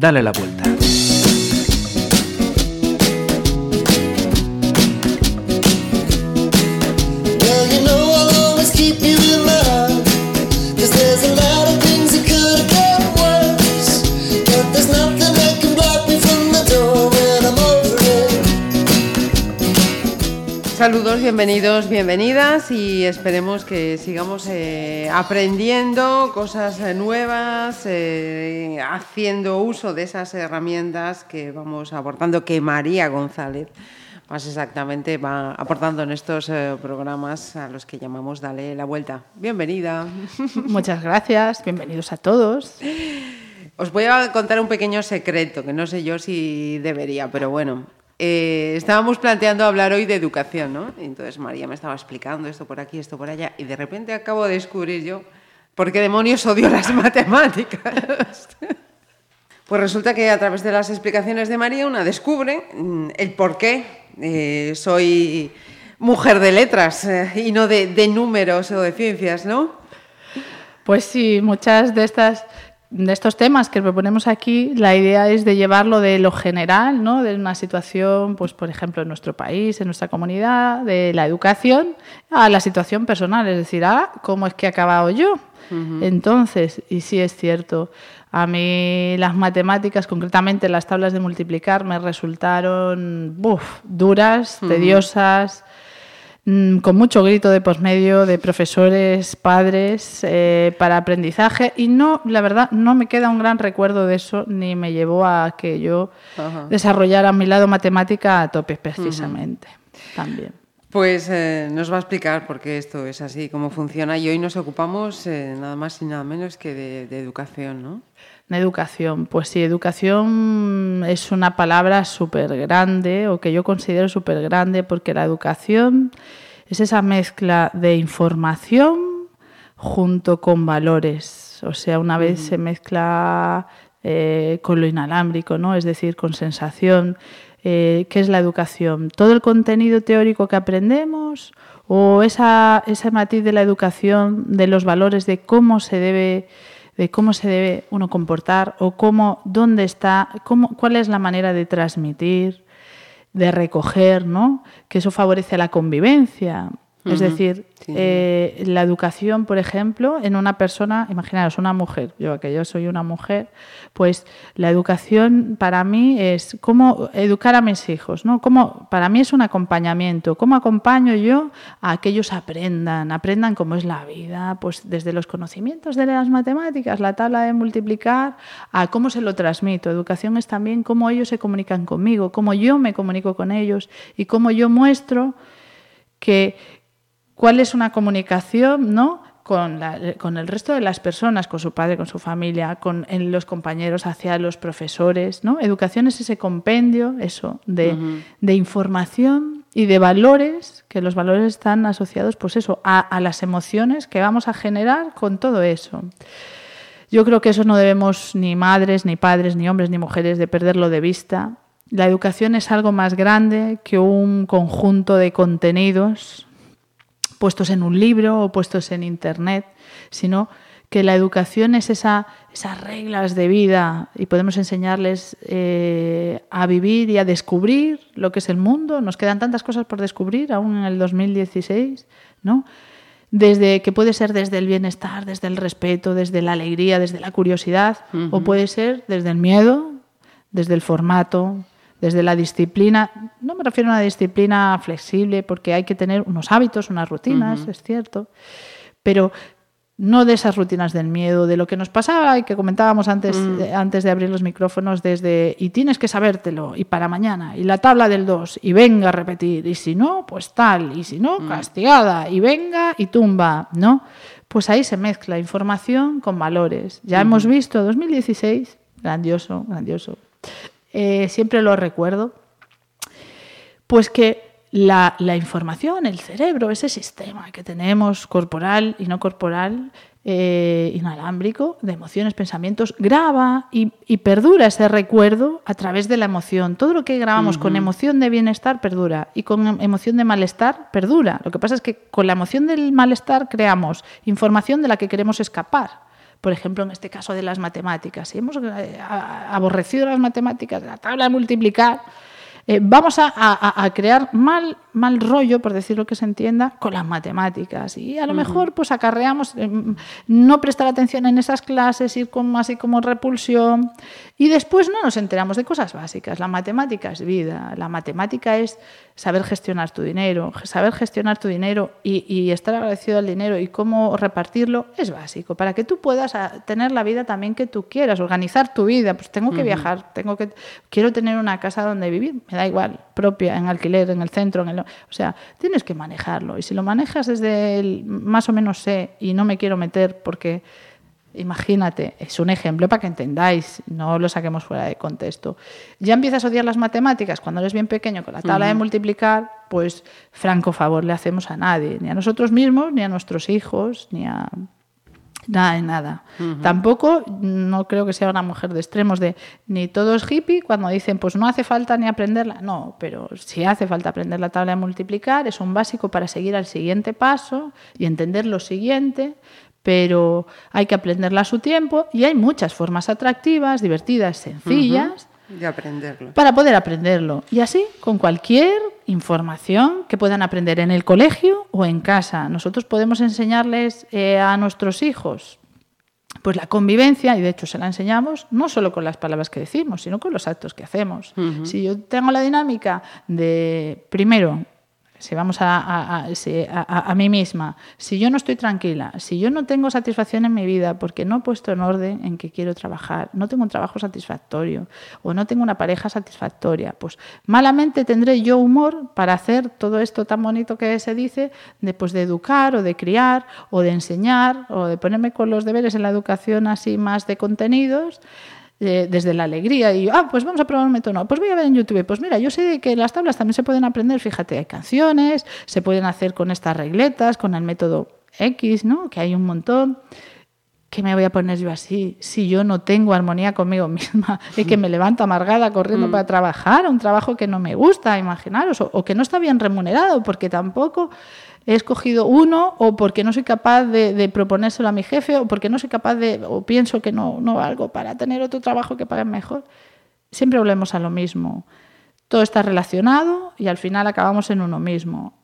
Dale la vuelta. Bienvenidos, bienvenidas y esperemos que sigamos eh, aprendiendo cosas eh, nuevas, eh, haciendo uso de esas herramientas que vamos aportando, que María González más exactamente va aportando en estos programas a los que llamamos Dale la Vuelta. Bienvenida. Muchas gracias, bienvenidos a todos. Os voy a contar un pequeño secreto, que no sé yo si debería, pero bueno, eh, estábamos planteando hablar hoy de educación, ¿no? entonces María me estaba explicando esto por aquí, esto por allá, y de repente acabo de descubrir yo por qué demonios odio las matemáticas. pues resulta que a través de las explicaciones de María una descubre mm, el por qué eh, soy mujer de letras eh, y no de, de números o de ciencias, ¿no? Pues sí, muchas de estas de estos temas que proponemos aquí, la idea es de llevarlo de lo general, ¿no? de una situación, pues por ejemplo, en nuestro país, en nuestra comunidad, de la educación, a la situación personal, es decir, a cómo es que he acabado yo. Entonces, y sí es cierto, a mí las matemáticas, concretamente las tablas de multiplicar, me resultaron duras, tediosas con mucho grito de posmedio de profesores, padres, eh, para aprendizaje. Y no, la verdad, no me queda un gran recuerdo de eso, ni me llevó a que yo desarrollara mi lado matemática a tope, precisamente. También. Pues eh, nos va a explicar por qué esto es así, cómo funciona. Y hoy nos ocupamos eh, nada más y nada menos que de, de educación, ¿no? Educación, pues sí, educación es una palabra súper grande o que yo considero súper grande porque la educación es esa mezcla de información junto con valores. O sea, una vez se mezcla eh, con lo inalámbrico, ¿no? es decir, con sensación. Eh, ¿Qué es la educación? ¿Todo el contenido teórico que aprendemos o esa, ese matiz de la educación, de los valores, de cómo se debe de cómo se debe uno comportar o cómo, dónde está, cómo, cuál es la manera de transmitir, de recoger, ¿no? Que eso favorece la convivencia. Es decir, eh, la educación, por ejemplo, en una persona, imaginaros una mujer, yo que yo soy una mujer, pues la educación para mí es cómo educar a mis hijos, ¿no? Cómo, para mí es un acompañamiento, cómo acompaño yo a que ellos aprendan, aprendan cómo es la vida, pues desde los conocimientos de las matemáticas, la tabla de multiplicar, a cómo se lo transmito. Educación es también cómo ellos se comunican conmigo, cómo yo me comunico con ellos y cómo yo muestro que cuál es una comunicación ¿no? con, con, el resto de las personas, con su padre, con su familia, con los compañeros, hacia los profesores. ¿no? Educación es ese compendio eso, de, información y de valores, que los valores están asociados pues eso, a, a las emociones que vamos a generar con todo eso. Yo creo que eso no debemos ni madres, ni padres, ni hombres, ni mujeres de perderlo de vista. La educación es algo más grande que un conjunto de contenidos puestos en un libro o puestos en Internet, sino que la educación es esa, esas reglas de vida y podemos enseñarles eh, a vivir y a descubrir lo que es el mundo. Nos quedan tantas cosas por descubrir aún en el 2016, ¿no? Desde que puede ser desde el bienestar, desde el respeto, desde la alegría, desde la curiosidad, o puede ser desde el miedo, desde el formato, desde la disciplina, no me refiero a una disciplina flexible porque hay que tener unos hábitos, unas rutinas, es cierto, pero no de esas rutinas del miedo, de lo que nos pasaba y que comentábamos antes, mm. antes de abrir los micrófonos, desde y tienes que sabértelo, y para mañana, y la tabla del 2, y venga a repetir, y si no, pues tal, y si no, mm. castigada, y venga y tumba, ¿no? Pues ahí se mezcla información con valores. Ya hemos visto 2016, grandioso, grandioso. Eh, siempre lo recuerdo, pues que la, información, el cerebro, ese sistema que tenemos corporal y no corporal, eh, inalámbrico, de emociones, pensamientos, graba y, perdura ese recuerdo a través de la emoción. Todo lo que grabamos con emoción de bienestar perdura y con emoción de malestar perdura. Lo que pasa es que con la emoción del malestar creamos información de la que queremos escapar por ejemplo, en este caso de las matemáticas, si hemos eh, aborrecido las matemáticas, la tabla de multiplicar, eh, vamos a, crear mal, mal rollo, por decirlo que se entienda, con las matemáticas. Y a lo mejor pues acarreamos eh, no prestar atención en esas clases, ir con así como repulsión. Y después no nos enteramos de cosas básicas. La matemática es vida, la matemática es saber gestionar tu dinero. Saber gestionar tu dinero y, estar agradecido al dinero y cómo repartirlo es básico para que tú puedas ah, tener la vida también que tú quieras, organizar tu vida. Pues tengo que viajar, tengo que, quiero tener una casa donde vivir, me da igual, propia, en alquiler, en el centro, en el, o sea, tienes que manejarlo. Y si lo manejas desde el más o menos sé y no me quiero meter porque Imagínate, es un ejemplo para que entendáis, no lo saquemos fuera de contexto. Ya empiezas a odiar las matemáticas cuando eres bien pequeño con la tabla de multiplicar, pues franco favor le hacemos a nadie, ni a nosotros mismos, ni a nuestros hijos, ni a nada de nada. Tampoco no creo que sea una mujer de extremos de ni todo es hippie cuando dicen pues no hace falta ni aprenderla. No, pero sí hace falta aprender la tabla de multiplicar, es un básico para seguir al siguiente paso y entender lo siguiente, pero hay que aprenderla a su tiempo y hay muchas formas atractivas, divertidas, sencillas. De aprenderlo. Para poder aprenderlo. Y así con cualquier información que puedan aprender en el colegio o en casa. Nosotros podemos enseñarles eh, a nuestros hijos pues la convivencia, y de hecho se la enseñamos, no solo con las palabras que decimos, sino con los actos que hacemos. Si yo tengo la dinámica de, primero, si vamos a, a, mí misma, si yo no estoy tranquila, si yo no tengo satisfacción en mi vida porque no he puesto en orden en que quiero trabajar, no tengo un trabajo satisfactorio o no tengo una pareja satisfactoria, pues malamente tendré yo humor para hacer todo esto tan bonito que se dice de, pues, de educar o de criar o de enseñar o de ponerme con los deberes en la educación así más de contenidos desde la alegría y, ah, pues vamos a probar un método, pues voy a ver en YouTube, pues mira, yo sé que las tablas también se pueden aprender, fíjate, hay canciones, se pueden hacer con estas regletas, con el método X, ¿no? Que hay un montón. ¿Qué me voy a poner yo así si yo no tengo armonía conmigo misma y que me levanto amargada corriendo mm. para trabajar, un trabajo que no me gusta, imaginaros, o, que no está bien remunerado, porque tampoco he escogido uno o porque no soy capaz de, proponérselo a mi jefe o porque no soy capaz de o pienso que no, no valgo para tener otro trabajo que pague mejor. Siempre volvemos a lo mismo. Todo está relacionado y al final acabamos en uno mismo.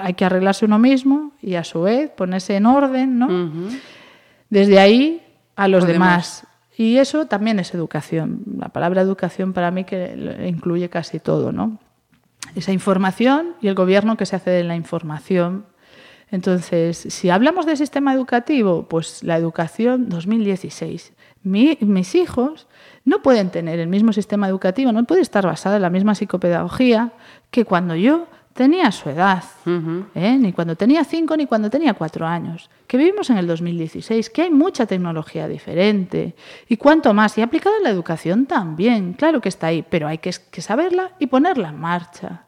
Hay que arreglarse uno mismo y a su vez ponerse en orden, ¿no? Desde ahí a los demás. Y eso también es educación. La palabra educación para mí que incluye casi todo, ¿no? Esa información y el gobierno que se hace de la información. Entonces, si hablamos del sistema educativo, pues la educación 2016. mis hijos no pueden tener el mismo sistema educativo, no puede estar basada en la misma psicopedagogía que cuando yo tenía su edad, ¿eh? ni cuando tenía cinco ni cuando tenía cuatro años, que vivimos en el 2016, que hay mucha tecnología diferente y cuanto más, y aplicada en la educación también, claro que está ahí, pero hay que, saberla y ponerla en marcha.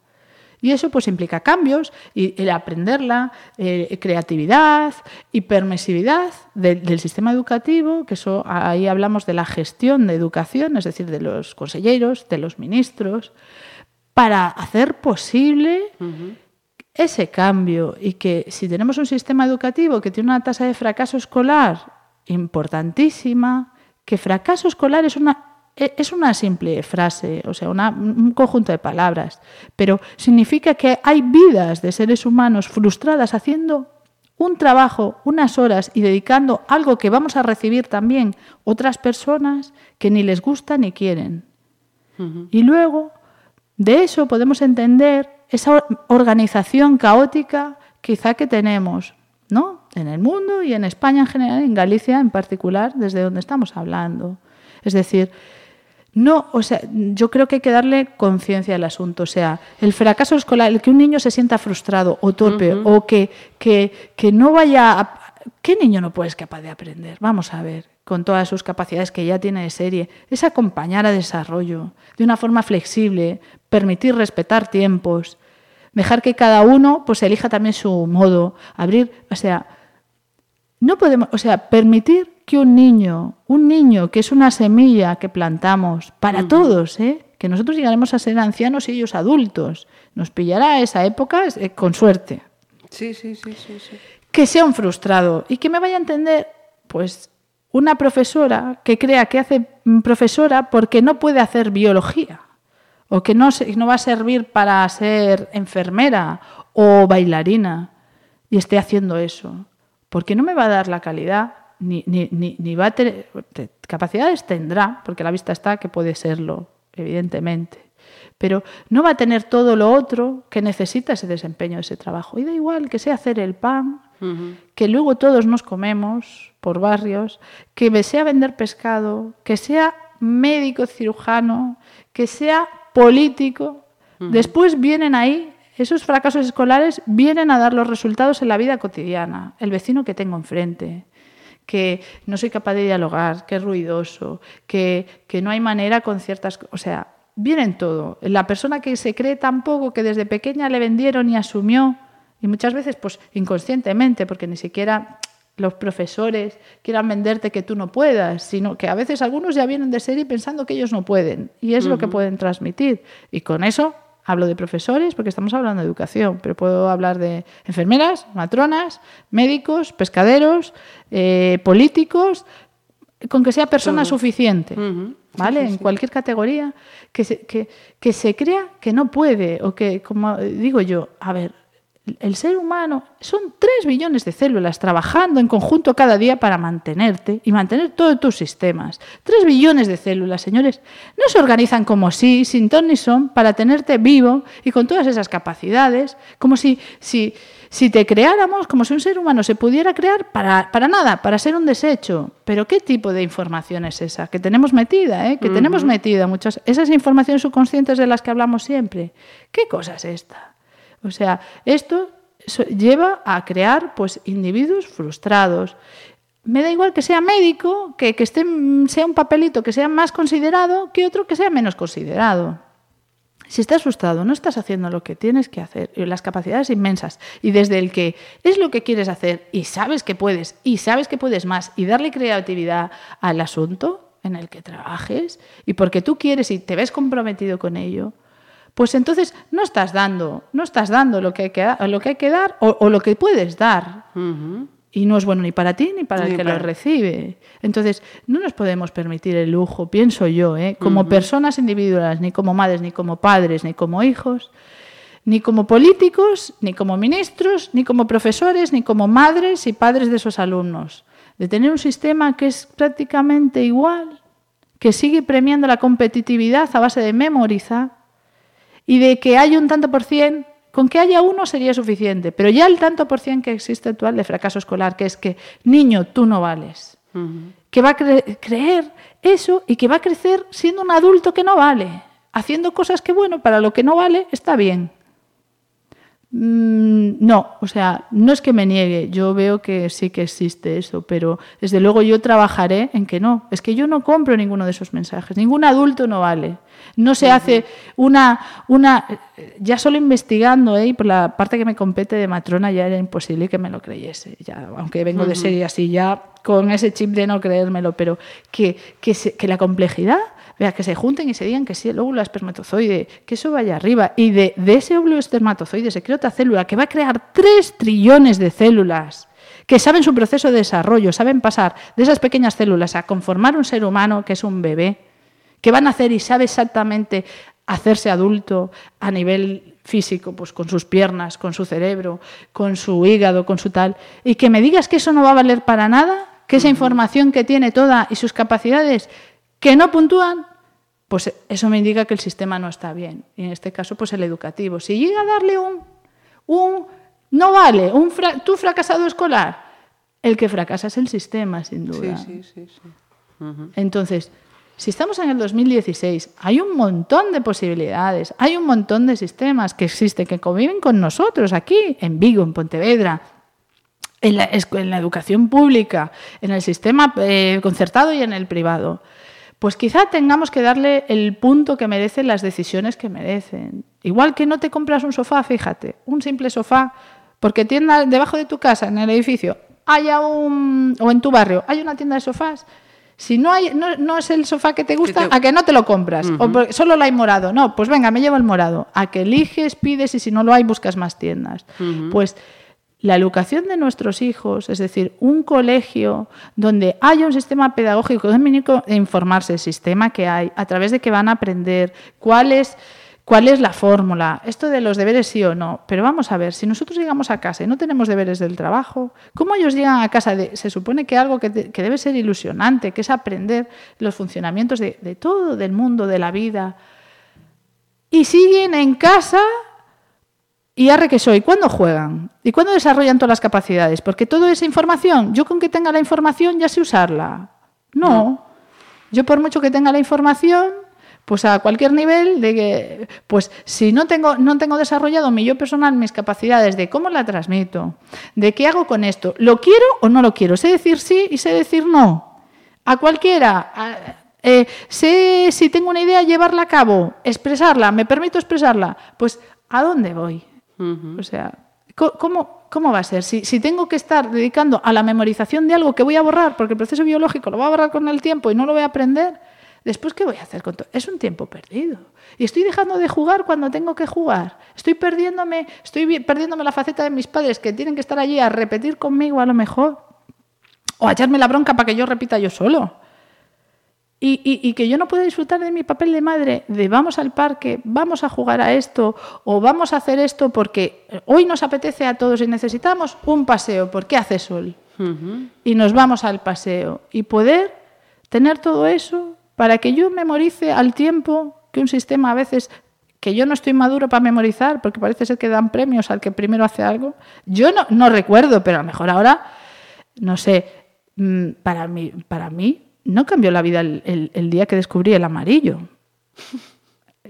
Y eso pues implica cambios y el aprenderla, eh, creatividad y permisividad del sistema educativo, que eso ahí hablamos de la gestión de educación, es decir, de los consejeros, de los ministros, para hacer posible ese cambio y que si tenemos un sistema educativo que tiene una tasa de fracaso escolar importantísima, que fracaso escolar es una e, es una simple frase, o sea, un conjunto de palabras, pero significa que hay vidas de seres humanos frustradas haciendo un trabajo, unas horas y dedicando algo que vamos a recibir también otras personas que ni les gusta ni quieren. Y luego de eso podemos entender esa organización caótica quizá que tenemos, ¿no? En el mundo y en España en general, en Galicia en particular, desde donde estamos hablando. Es decir, no, o sea, yo creo que hay que darle conciencia al asunto. O sea, el fracaso escolar, el que un niño se sienta frustrado o torpe o que, que, que no vaya a, ¿Qué niño no puede ser capaz de aprender? Vamos a ver, con todas sus capacidades que ya tiene de serie, es acompañar a desarrollo de una forma flexible, permitir respetar tiempos, dejar que cada uno pues elija también su modo, abrir, o sea, no podemos, o sea, permitir que un niño, un niño que es una semilla que plantamos para todos, ¿eh? que nosotros llegaremos a ser ancianos y ellos adultos, nos pillará esa época eh, con suerte. Sí, sí, sí, sí, sí. Que sea un frustrado y que me vaya a entender, pues una profesora que crea que hace profesora porque no puede hacer biología o que no, no va a servir para ser enfermera o bailarina y esté haciendo eso, porque no me va a dar la calidad, ni, ni, ni, va a tener... Capacidades tendrá, porque la vista está que puede serlo, evidentemente, pero no va a tener todo lo otro que necesita ese desempeño, ese trabajo. Y da igual que sea hacer el pan, que luego todos nos comemos por barrios, que sea vender pescado, que sea médico cirujano, que sea político. Después vienen ahí, esos fracasos escolares vienen a dar los resultados en la vida cotidiana. El vecino que tengo enfrente, que no soy capaz de dialogar, que es ruidoso, que, que no hay manera con ciertas... O sea, vienen todo. La persona que se cree tan poco que desde pequeña le vendieron y asumió, y muchas veces pues inconscientemente, porque ni siquiera los profesores quieran venderte que tú no puedas, sino que a veces algunos ya vienen de serie pensando que ellos no pueden y es lo que pueden transmitir. Y con eso hablo de profesores porque estamos hablando de educación, pero puedo hablar de enfermeras, matronas, médicos, pescaderos, eh, políticos, con que sea persona suficiente, ¿vale? en cualquier categoría, que se, que, que se crea que no puede o que, como digo yo, a ver, el ser humano son 3 billones de células trabajando en conjunto cada día para mantenerte y mantener todos tus sistemas. 3 billones de células, señores, no se organizan como si, sin ton ni son, para tenerte vivo y con todas esas capacidades, como si, si, si te creáramos, como si un ser humano se pudiera crear para, para nada, para ser un desecho. Pero ¿qué tipo de información es esa? Que tenemos metida, ¿eh? que tenemos metida muchas, esas informaciones subconscientes de las que hablamos siempre. ¿Qué cosa es esta? O sea, esto lleva a crear pues, individuos frustrados. Me da igual que sea médico, que, que esté, sea un papelito que sea más considerado que otro que sea menos considerado. Si estás frustrado, no estás haciendo lo que tienes que hacer, las capacidades inmensas, y desde el que es lo que quieres hacer y sabes que puedes, y sabes que puedes más, y darle creatividad al asunto en el que trabajes, y porque tú quieres y te ves comprometido con ello, pues entonces no estás dando, no estás dando lo que hay que, lo que, hay que dar o, lo que puedes dar. Y no es bueno ni para ti ni para el que lo recibe. Entonces, no nos podemos permitir el lujo, pienso yo, ¿eh? como personas individuales, ni como madres, ni como padres, ni como hijos, ni como políticos, ni como ministros, ni como profesores, ni como madres y padres de esos alumnos. De tener un sistema que es prácticamente igual, que sigue premiando la competitividad a base de memorizar, y de que haya un tanto por cien, con que haya uno sería suficiente, pero ya el tanto por cien que existe actual de fracaso escolar, que es que, niño, tú no vales, que va a creer eso y que va a crecer siendo un adulto que no vale, haciendo cosas que, bueno, para lo que no vale está bien. Mm, no, o sea, no es que me niegue, yo veo que sí que existe eso, pero desde luego yo trabajaré en que no. Es que yo no compro ninguno de esos mensajes, ningún adulto no vale. No se hace una, una ya solo investigando, ¿eh? por la parte que me compete de matrona ya era imposible que me lo creyese, ya, aunque vengo de serie así, ya con ese chip de no creérmelo, pero que, que, que la complejidad vea, que se junten y se digan que sí, el óvulo espermatozoide, que eso vaya arriba. Y de, de, ese óvulo espermatozoide se crea otra célula que va a crear tres trillones de células que saben su proceso de desarrollo, saben pasar de esas pequeñas células a conformar un ser humano que es un bebé ¿Qué van a hacer y sabe exactamente hacerse adulto a nivel físico, pues con sus piernas, con su cerebro, con su hígado, con su tal, y que me digas que eso no va a valer para nada, que esa información que tiene toda y sus capacidades que no puntúan, pues eso me indica que el sistema no está bien. Y en este caso, pues el educativo. Si llega a darle un, un no vale, un tú fracasado escolar, el que fracasa es el sistema, sin duda. Sí, sí, sí, Entonces, si estamos en el 2016, hay un montón de posibilidades, hay un montón de sistemas que existen, que conviven con nosotros aquí, en Vigo, en Pontevedra, en la, educación pública, en el sistema eh, concertado y en el privado. Pues quizá tengamos que darle el punto que merecen las decisiones que merecen. Igual que no te compras un sofá, fíjate, un simple sofá, porque tienda debajo de tu casa, en el edificio, haya un, o en tu barrio, hay una tienda de sofás si no, hay, no, es el sofá que te gusta, a que no te lo compras. O solo lo hay morado. No, pues venga, me llevo el morado. A que eliges, pides y si no lo hay, buscas más tiendas. Pues la educación de nuestros hijos, es decir, un colegio donde haya un sistema pedagógico de informarse el sistema que hay, a través de que van a aprender, cuál es, cuál es la fórmula, esto de los deberes sí o no. Pero vamos a ver, si nosotros llegamos a casa y no tenemos deberes del trabajo, ¿cómo ellos llegan a casa? De, se supone que algo que, debe ser ilusionante, que es aprender los funcionamientos de, de todo, del mundo, de la vida. Y siguen en casa ¿Y arre que soy? ¿Cuándo juegan? ¿Y cuándo desarrollan todas las capacidades? Porque toda esa información, yo con que tenga la información ya sé usarla. No. Yo por mucho que tenga la información, pues a cualquier nivel, de que, pues si no tengo, no tengo desarrollado mi yo personal, mis capacidades de cómo la transmito, de qué hago con esto, ¿lo quiero o no lo quiero? Sé decir sí y sé decir no. A cualquiera. Eh, sé si tengo una idea, llevarla a cabo, expresarla, me permito expresarla. Pues, ¿a dónde voy? O sea, ¿cómo, ¿cómo va a ser? Si, si, tengo que estar dedicando a la memorización de algo que voy a borrar, porque el proceso biológico lo va a borrar con el tiempo y no lo voy a aprender, después ¿qué voy a hacer con todo? Es un tiempo perdido. Y estoy dejando de jugar cuando tengo que jugar. Estoy perdiéndome, estoy perdiéndome la faceta de mis padres que tienen que estar allí a repetir conmigo a lo mejor. O a echarme la bronca para que yo repita yo solo. Y, que yo no pueda disfrutar de mi papel de madre, de vamos al parque, vamos a jugar a esto o vamos a hacer esto porque hoy nos apetece a todos y necesitamos un paseo porque hace sol. Y nos vamos al paseo. Y poder tener todo eso para que yo memorice al tiempo que un sistema a veces que yo no estoy maduro para memorizar, porque parece ser que dan premios al que primero hace algo. Yo no, no recuerdo, pero a lo mejor ahora, no sé, mm, para mí, para mí no cambió la vida el, día que descubrí el amarillo.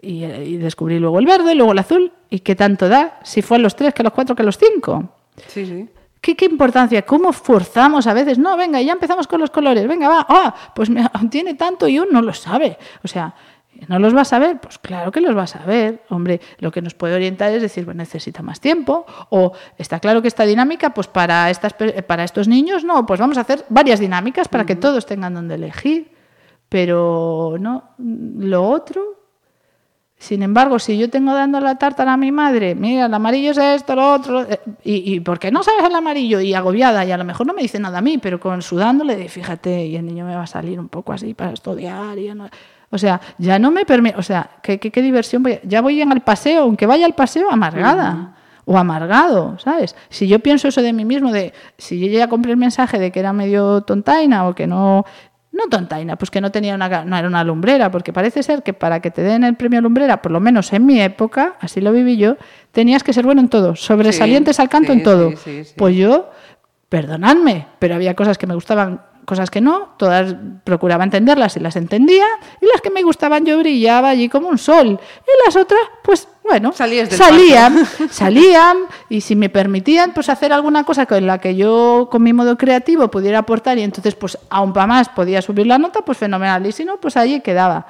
Y, descubrí luego el verde, luego el azul. ¿Y qué tanto da? Si fue a los tres, que a los cuatro, que a los cinco. Sí, sí. ¿Qué, ¿Qué, importancia? ¿Cómo forzamos a veces? No, venga, ya empezamos con los colores. Venga, va. Ah, pues me, tiene tanto y uno no lo sabe. O sea, ¿No los vas a ver? Pues claro que los vas a ver. Hombre, lo que nos puede orientar es decir, bueno, necesita más tiempo. O está claro que esta dinámica, pues para, estas, para estos niños, no, pues vamos a hacer varias dinámicas para que todos tengan donde elegir. Pero no, lo otro. Sin embargo, si yo tengo dando la tarta a mi madre, mira, el amarillo es esto, lo otro, eh, y, y ¿por qué no sabes el amarillo? Y agobiada, y a lo mejor no me dice nada a mí, pero con sudándole, fíjate, y el niño me va a salir un poco así para estudiar. Y no, o sea, ya no me permite, o sea, ¿qué, qué, diversión voy Ya voy en el paseo, aunque vaya al paseo, amargada. O amargado, ¿sabes? Si yo pienso eso de mí mismo, de si yo ya compré el mensaje de que era medio tontaina o que no, no tontaina, pues que no tenía una, no era una lumbrera, porque parece ser que para que te den el premio lumbrera, por lo menos en mi época, así lo viví yo, tenías que ser bueno en todo, sobresalientes al canto en todo. pues yo, perdonadme, pero había cosas que me gustaban cosas que no, todas procuraba entenderlas y las entendía, y las que me gustaban yo brillaba allí como un sol, y las otras, pues bueno, salían, salían, y si me permitían pues hacer alguna cosa con la que yo con mi modo creativo pudiera aportar y entonces pues aún para más podía subir la nota, pues fenomenal, y si no, pues allí quedaba.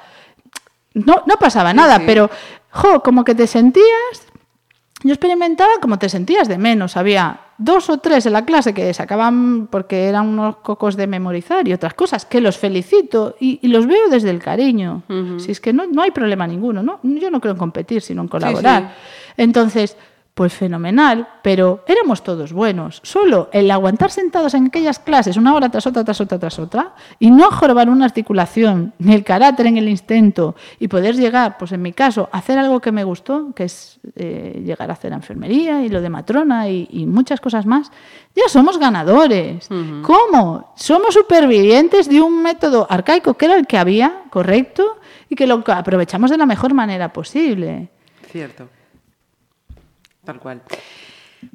No, no pasaba nada, pero, jo, como que te sentías yo experimentaba como te sentías de menos. Había dos o tres en la clase que sacaban porque eran unos cocos de memorizar y otras cosas, que los felicito y, los veo desde el cariño. Si es que no, no hay problema ninguno, ¿no? Yo no creo en competir, sino en colaborar. Entonces, pues fenomenal, pero éramos todos buenos. Solo el aguantar sentados en aquellas clases una hora tras otra, tras otra, tras otra, y no jorobar una articulación, ni el carácter en el intento, y poder llegar, pues en mi caso, a hacer algo que me gustó, que es eh, llegar a hacer enfermería y lo de matrona y, muchas cosas más, ya somos ganadores. ¿Cómo? Somos supervivientes de un método arcaico que era el que había, correcto, y que lo aprovechamos de la mejor manera posible. Cierto. Tal cual.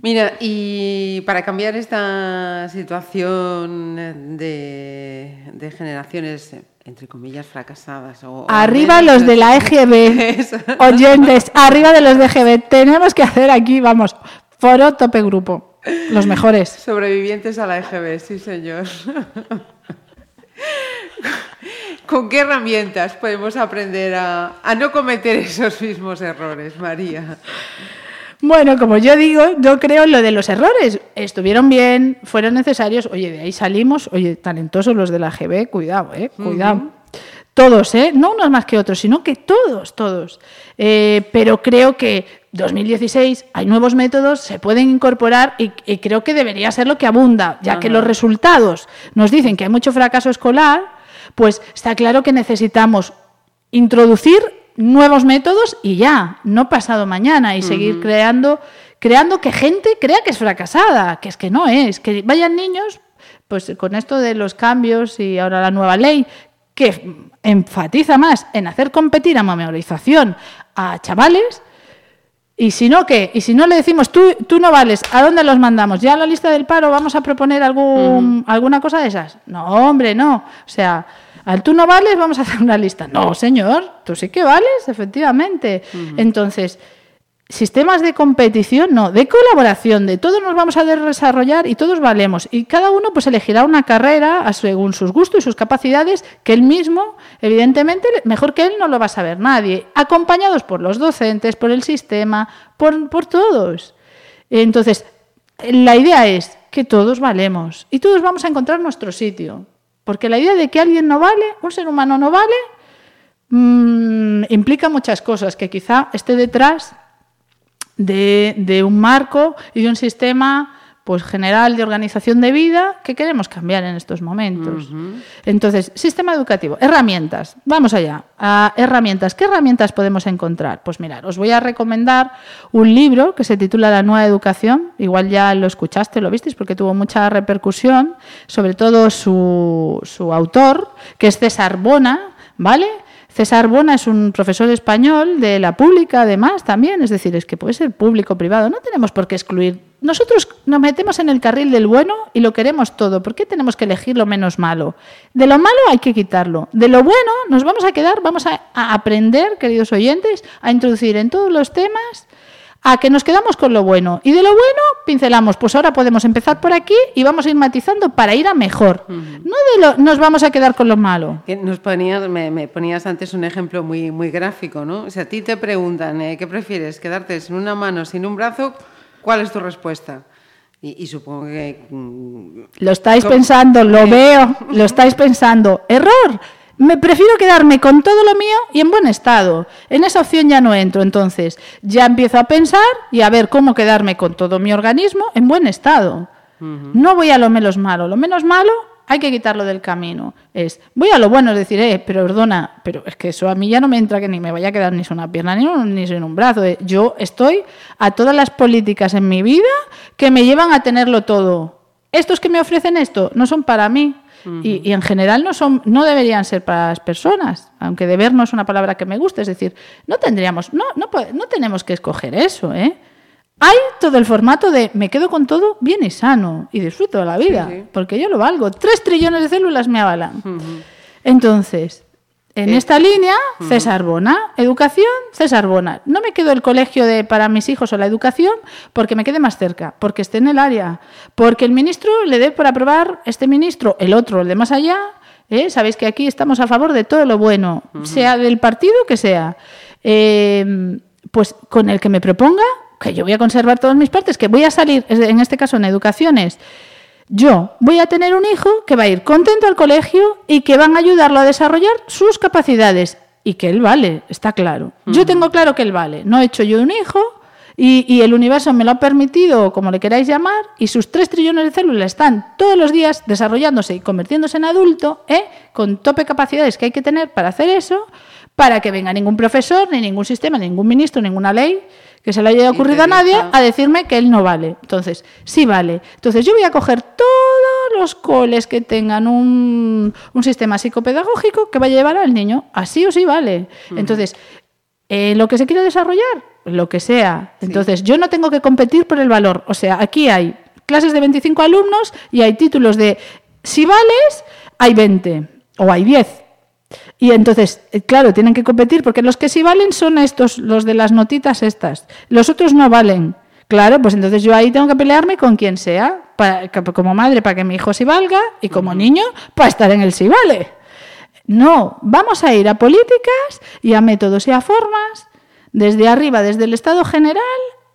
Mira, y para cambiar esta situación de, generaciones, entre comillas, fracasadas. O, arriba los de la EGB, oyentes, arriba de los de EGB. Tenemos que hacer aquí, vamos, foro tope grupo, los mejores. Sobrevivientes a la EGB, sí señor. ¿Con qué herramientas podemos aprender a, a no cometer esos mismos errores, María? Bueno, como yo digo, yo creo en lo de los errores. Estuvieron bien, fueron necesarios. Oye, de ahí salimos. Oye, talentosos los de la GB, cuidado, ¿eh? Cuidado. Todos, ¿eh? No unos más que otros, sino que todos, todos. Eh, pero creo que 2016 hay nuevos métodos, se pueden incorporar y, creo que debería ser lo que abunda, ya que los resultados nos dicen que hay mucho fracaso escolar, pues está claro que necesitamos introducir nuevos métodos y ya, no pasado mañana y seguir creando creando que gente crea que es fracasada, que es que no es, que vayan niños, pues con esto de los cambios y ahora la nueva ley, que enfatiza más en hacer competir a memorización a chavales, y si no, ¿qué? Y si no le decimos, tú, tú no vales, ¿a dónde los mandamos? ¿Ya a la lista del paro vamos a proponer algún, alguna cosa de esas? No, hombre, no. O sea, al tú no vales, vamos a hacer una lista. No, señor, tú sí que vales, efectivamente. Entonces, sistemas de competición, no, de colaboración, de todos nos vamos a desarrollar y todos valemos. Y cada uno pues elegirá una carrera según sus gustos y sus capacidades, que él mismo, evidentemente, mejor que él no lo va a saber nadie, acompañados por los docentes, por el sistema, por, por todos. Entonces, la idea es que todos valemos y todos vamos a encontrar nuestro sitio. Porque la idea de que alguien no vale, un ser humano no vale, mm, implica muchas cosas que quizá esté detrás de, un marco y de un sistema pues general de organización de vida que queremos cambiar en estos momentos. Entonces, sistema educativo, herramientas. Vamos allá. A herramientas. ¿Qué herramientas podemos encontrar? Pues mirad, os voy a recomendar un libro que se titula La nueva educación. Igual ya lo escuchaste, lo visteis, porque tuvo mucha repercusión, sobre todo su, su autor, que es César Bona, ¿vale? César Bona es un profesor español de la pública, además, también. Es decir, es que puede ser público, privado. No tenemos por qué excluir. Nosotros nos metemos en el carril del bueno y lo queremos todo. ¿Por qué tenemos que elegir lo menos malo? De lo malo hay que quitarlo. De lo bueno nos vamos a quedar, vamos a aprender, queridos oyentes, a introducir en todos los temas a que nos quedamos con lo bueno. Y de lo bueno pincelamos, pues ahora podemos empezar por aquí y vamos a ir matizando para ir a mejor. No de lo, nos vamos a quedar con lo malo. Nos ponías, me, ponías antes un ejemplo muy, muy gráfico, ¿no? Si a ti te preguntan, eh, ¿qué prefieres? ¿Quedarte sin una mano, sin un brazo? ¿Cuál es tu respuesta? Y, supongo que... Mm, lo estáis pensando, lo veo, lo estáis pensando. Error. Me prefiero quedarme con todo lo mío y en buen estado. En esa opción ya no entro, entonces ya empiezo a pensar y a ver cómo quedarme con todo mi organismo en buen estado. No voy a lo menos malo. Lo menos malo hay que quitarlo del camino. Es, voy a lo bueno, es decir, eh, pero perdona, pero es que eso a mí ya no me entra que ni me vaya a quedar ni sin una pierna ni, ni sin un brazo. Eh. Yo estoy a todas las políticas en mi vida que me llevan a tenerlo todo. Estos que me ofrecen esto no son para mí y, en general no, son, no deberían ser para las personas, aunque deber no es una palabra que me guste, es decir, no tendríamos, no, no, no tenemos que escoger eso, ¿eh? Hay todo el formato de me quedo con todo bien y sano y disfruto de la vida, porque yo lo valgo. Tres trillones de células me avalan. Entonces, en eh, esta línea, César Bona. Educación, César Bona. No me quedo el colegio de, para mis hijos o la educación porque me quede más cerca, porque esté en el área, porque el ministro le dé por aprobar este ministro, el otro, el de más allá. ¿eh? Sabéis que aquí estamos a favor de todo lo bueno, sea del partido que sea. Em, pues con el que me proponga, que yo voy a conservar todas mis partes, que voy a salir, en este caso en educaciones, yo voy a tener un hijo que va a ir contento al colegio y que van a ayudarlo a desarrollar sus capacidades y que él vale, está claro. Yo tengo claro que él vale. No he hecho yo un hijo y, el universo me lo ha permitido, como le queráis llamar, y sus tres trillones de células están todos los días desarrollándose y convirtiéndose en adulto, ¿eh? con tope capacidades que hay que tener para hacer eso, para que venga ningún profesor, ni ningún sistema, ningún ministro, ninguna ley que se le haya ocurrido a nadie a decirme que él no vale. Entonces, sí vale. Entonces, yo voy a coger todos los coles que tengan un, sistema psicopedagógico que va a llevar al niño. Así o sí vale. Entonces, eh, lo que se quiere desarrollar, lo que sea. Entonces, yo no tengo que competir por el valor. O sea, aquí hay clases de 25 alumnos y hay títulos de si vales, hay 20 o hay 10. Y entonces, eh, claro, tienen que competir porque los que sí valen son estos, los de las notitas estas. Los otros no valen. Claro, pues entonces yo ahí tengo que pelearme con quien sea, para, como madre para que mi hijo sí valga y como niño para estar en el sí vale. No, vamos a ir a políticas y a métodos y a formas, desde arriba, desde el Estado general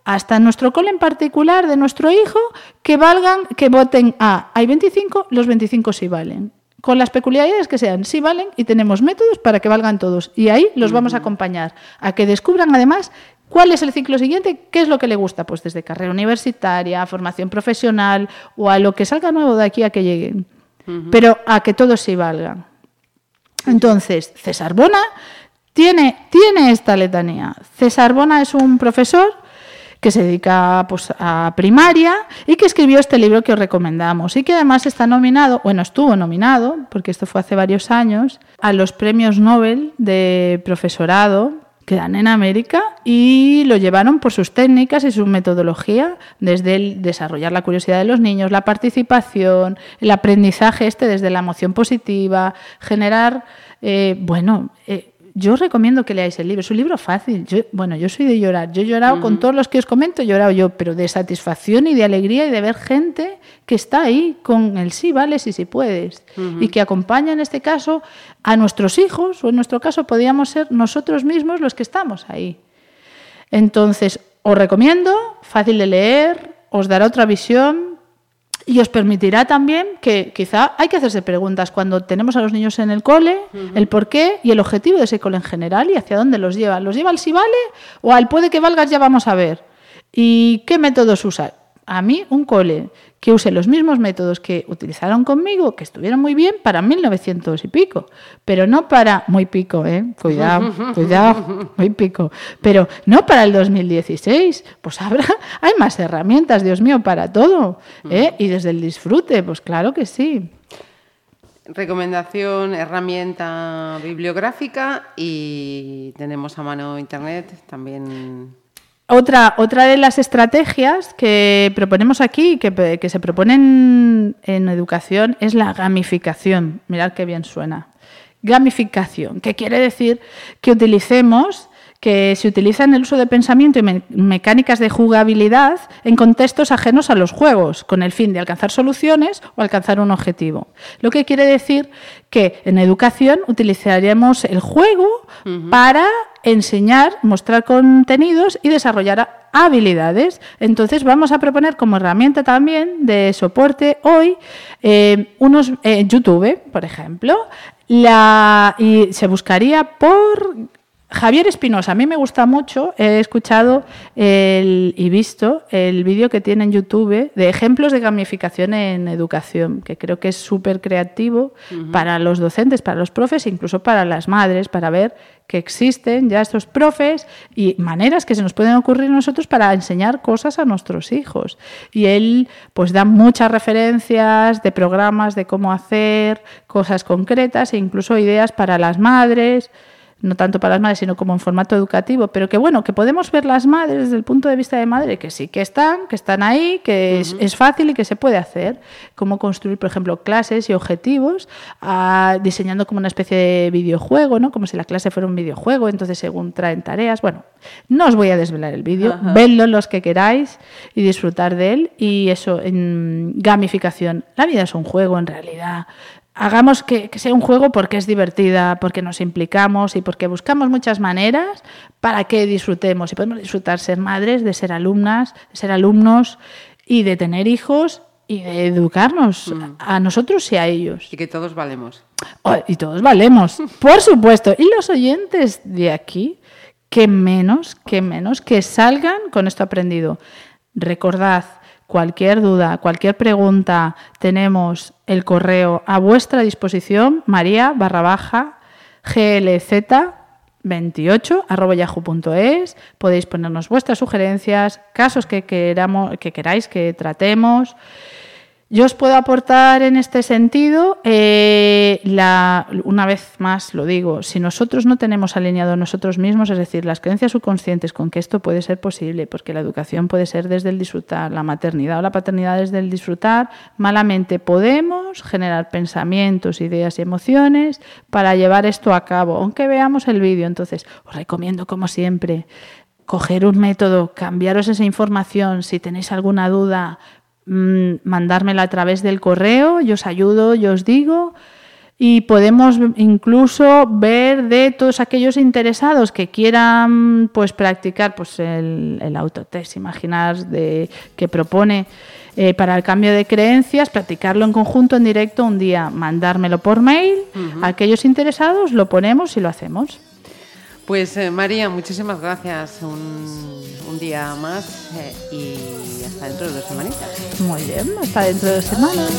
hasta nuestro cole en particular de nuestro hijo, que valgan, que voten a, hay 25, los 25 sí valen con las peculiaridades que sean, sí valen y tenemos métodos para que valgan todos. Y ahí los vamos a acompañar, a que descubran además ¿Cuál es el ciclo siguiente? ¿Qué es lo que le gusta? Pues desde carrera universitaria, formación profesional o a lo que salga nuevo de aquí a que lleguen. Pero a que todos se valgan. Entonces, César Bona tiene, tiene esta letanía. César Bona es un profesor que se dedica pues, a primaria y que escribió este libro que os recomendamos y que además está nominado, bueno, estuvo nominado, porque esto fue hace varios años, a los premios Nobel de profesorado que dan en América y lo llevaron por sus técnicas y su metodología, desde el desarrollar la curiosidad de los niños, la participación, el aprendizaje este desde la emoción positiva, generar, eh, bueno, eh, yo recomiendo que leáis el libro. Es un libro fácil. Yo, bueno, yo soy de llorar. Yo he llorado con todos los que os comento, he llorado yo, pero de satisfacción y de alegría y de ver gente que está ahí con el sí, vale, sí, sí puedes. Y que acompaña en este caso a nuestros hijos, o en nuestro caso podríamos ser nosotros mismos los que estamos ahí. Entonces, os recomiendo, fácil de leer, os dará otra visión, y os permitirá también que quizá hay que hacerse preguntas cuando tenemos a los niños en el cole, el por qué y el objetivo de ese cole en general y hacia dónde los lleva. ¿Los lleva al si vale o al puede que valgas ya vamos a ver? ¿Y qué métodos usa? A mí un cole que use los mismos métodos que utilizaron conmigo, que estuvieron muy bien para 1900 y pico, pero no para, muy pico, ¿eh? cuidado, cuidado, muy pico, pero no para el 2016, pues habrá, hay más herramientas, Dios mío, para todo, ¿eh? y desde el disfrute, pues claro que sí. Recomendación, herramienta bibliográfica y tenemos a mano internet también otra, otra de las estrategias que proponemos aquí, que, que se proponen en educación, es la gamificación. Mirad qué bien suena. Gamificación, que quiere decir que utilicemos que se utiliza en el uso de pensamiento y mecánicas de jugabilidad en contextos ajenos a los juegos, con el fin de alcanzar soluciones o alcanzar un objetivo. Lo que quiere decir que en educación utilizaremos el juego para enseñar, mostrar contenidos y desarrollar habilidades. Entonces vamos a proponer como herramienta también de soporte hoy eh, unos eh, YouTube, por ejemplo, y se buscaría por Javier Espinosa, a mí me gusta mucho, he escuchado y visto el vídeo que tiene en YouTube de ejemplos de gamificación en educación, que creo que es súper creativo para los docentes, para los profes, incluso para las madres, para ver que existen ya estos profes y maneras que se nos pueden ocurrir a nosotros para enseñar cosas a nuestros hijos. Y él pues da muchas referencias de programas de cómo hacer cosas concretas e incluso ideas para las madres no tanto para las madres, sino como en formato educativo, pero que bueno, que podemos ver las madres desde el punto de vista de madre, que sí, que están, que están ahí, que es, fácil y que se puede hacer. Cómo construir, por ejemplo, clases y objetivos, ah, diseñando como una especie de videojuego, ¿no? Como si la clase fuera un videojuego, entonces según traen tareas. Bueno, no os voy a desvelar el vídeo, vedlo los que queráis y disfrutar de él. Y eso, en gamificación. La vida es un juego en realidad hagamos que, sea un juego porque es divertida, porque nos implicamos y porque buscamos muchas maneras para que disfrutemos y podemos disfrutar ser madres, de ser alumnas, de ser alumnos y de tener hijos y de educarnos mm. a nosotros y a ellos. Y que todos valemos. Oh, y todos valemos, por supuesto. Y los oyentes de aquí, que menos, que menos, que salgan con esto aprendido. Recordad, Cualquier duda, cualquier pregunta, tenemos el correo a vuestra disposición, maría barra baja glz 28 yahoo.es. Podéis ponernos vuestras sugerencias, casos que, queramos, que queráis que tratemos. Yo os puedo aportar en este sentido, eh, la, una vez más lo digo, si nosotros no tenemos alineado nosotros mismos, es decir, las creencias subconscientes con que esto puede ser posible, porque la educación puede ser desde el disfrutar, la maternidad o la paternidad desde el disfrutar, malamente podemos generar pensamientos, ideas y emociones para llevar esto a cabo, aunque veamos el vídeo. Entonces, os recomiendo, como siempre, coger un método, cambiaros esa información, si tenéis alguna duda, mandármela a través del correo, yo os ayudo, yo os digo. Y podemos incluso ver de todos aquellos interesados que quieran pues, practicar pues, el, el autotest, imaginar de, que propone eh, para el cambio de creencias, practicarlo en conjunto, en directo, un día mandármelo por mail. Aquellos interesados lo ponemos y lo hacemos. Pues eh, María, muchísimas gracias. Un, día más eh, y hasta dentro de dos semanitas. Muy bien, hasta dentro de dos semanas.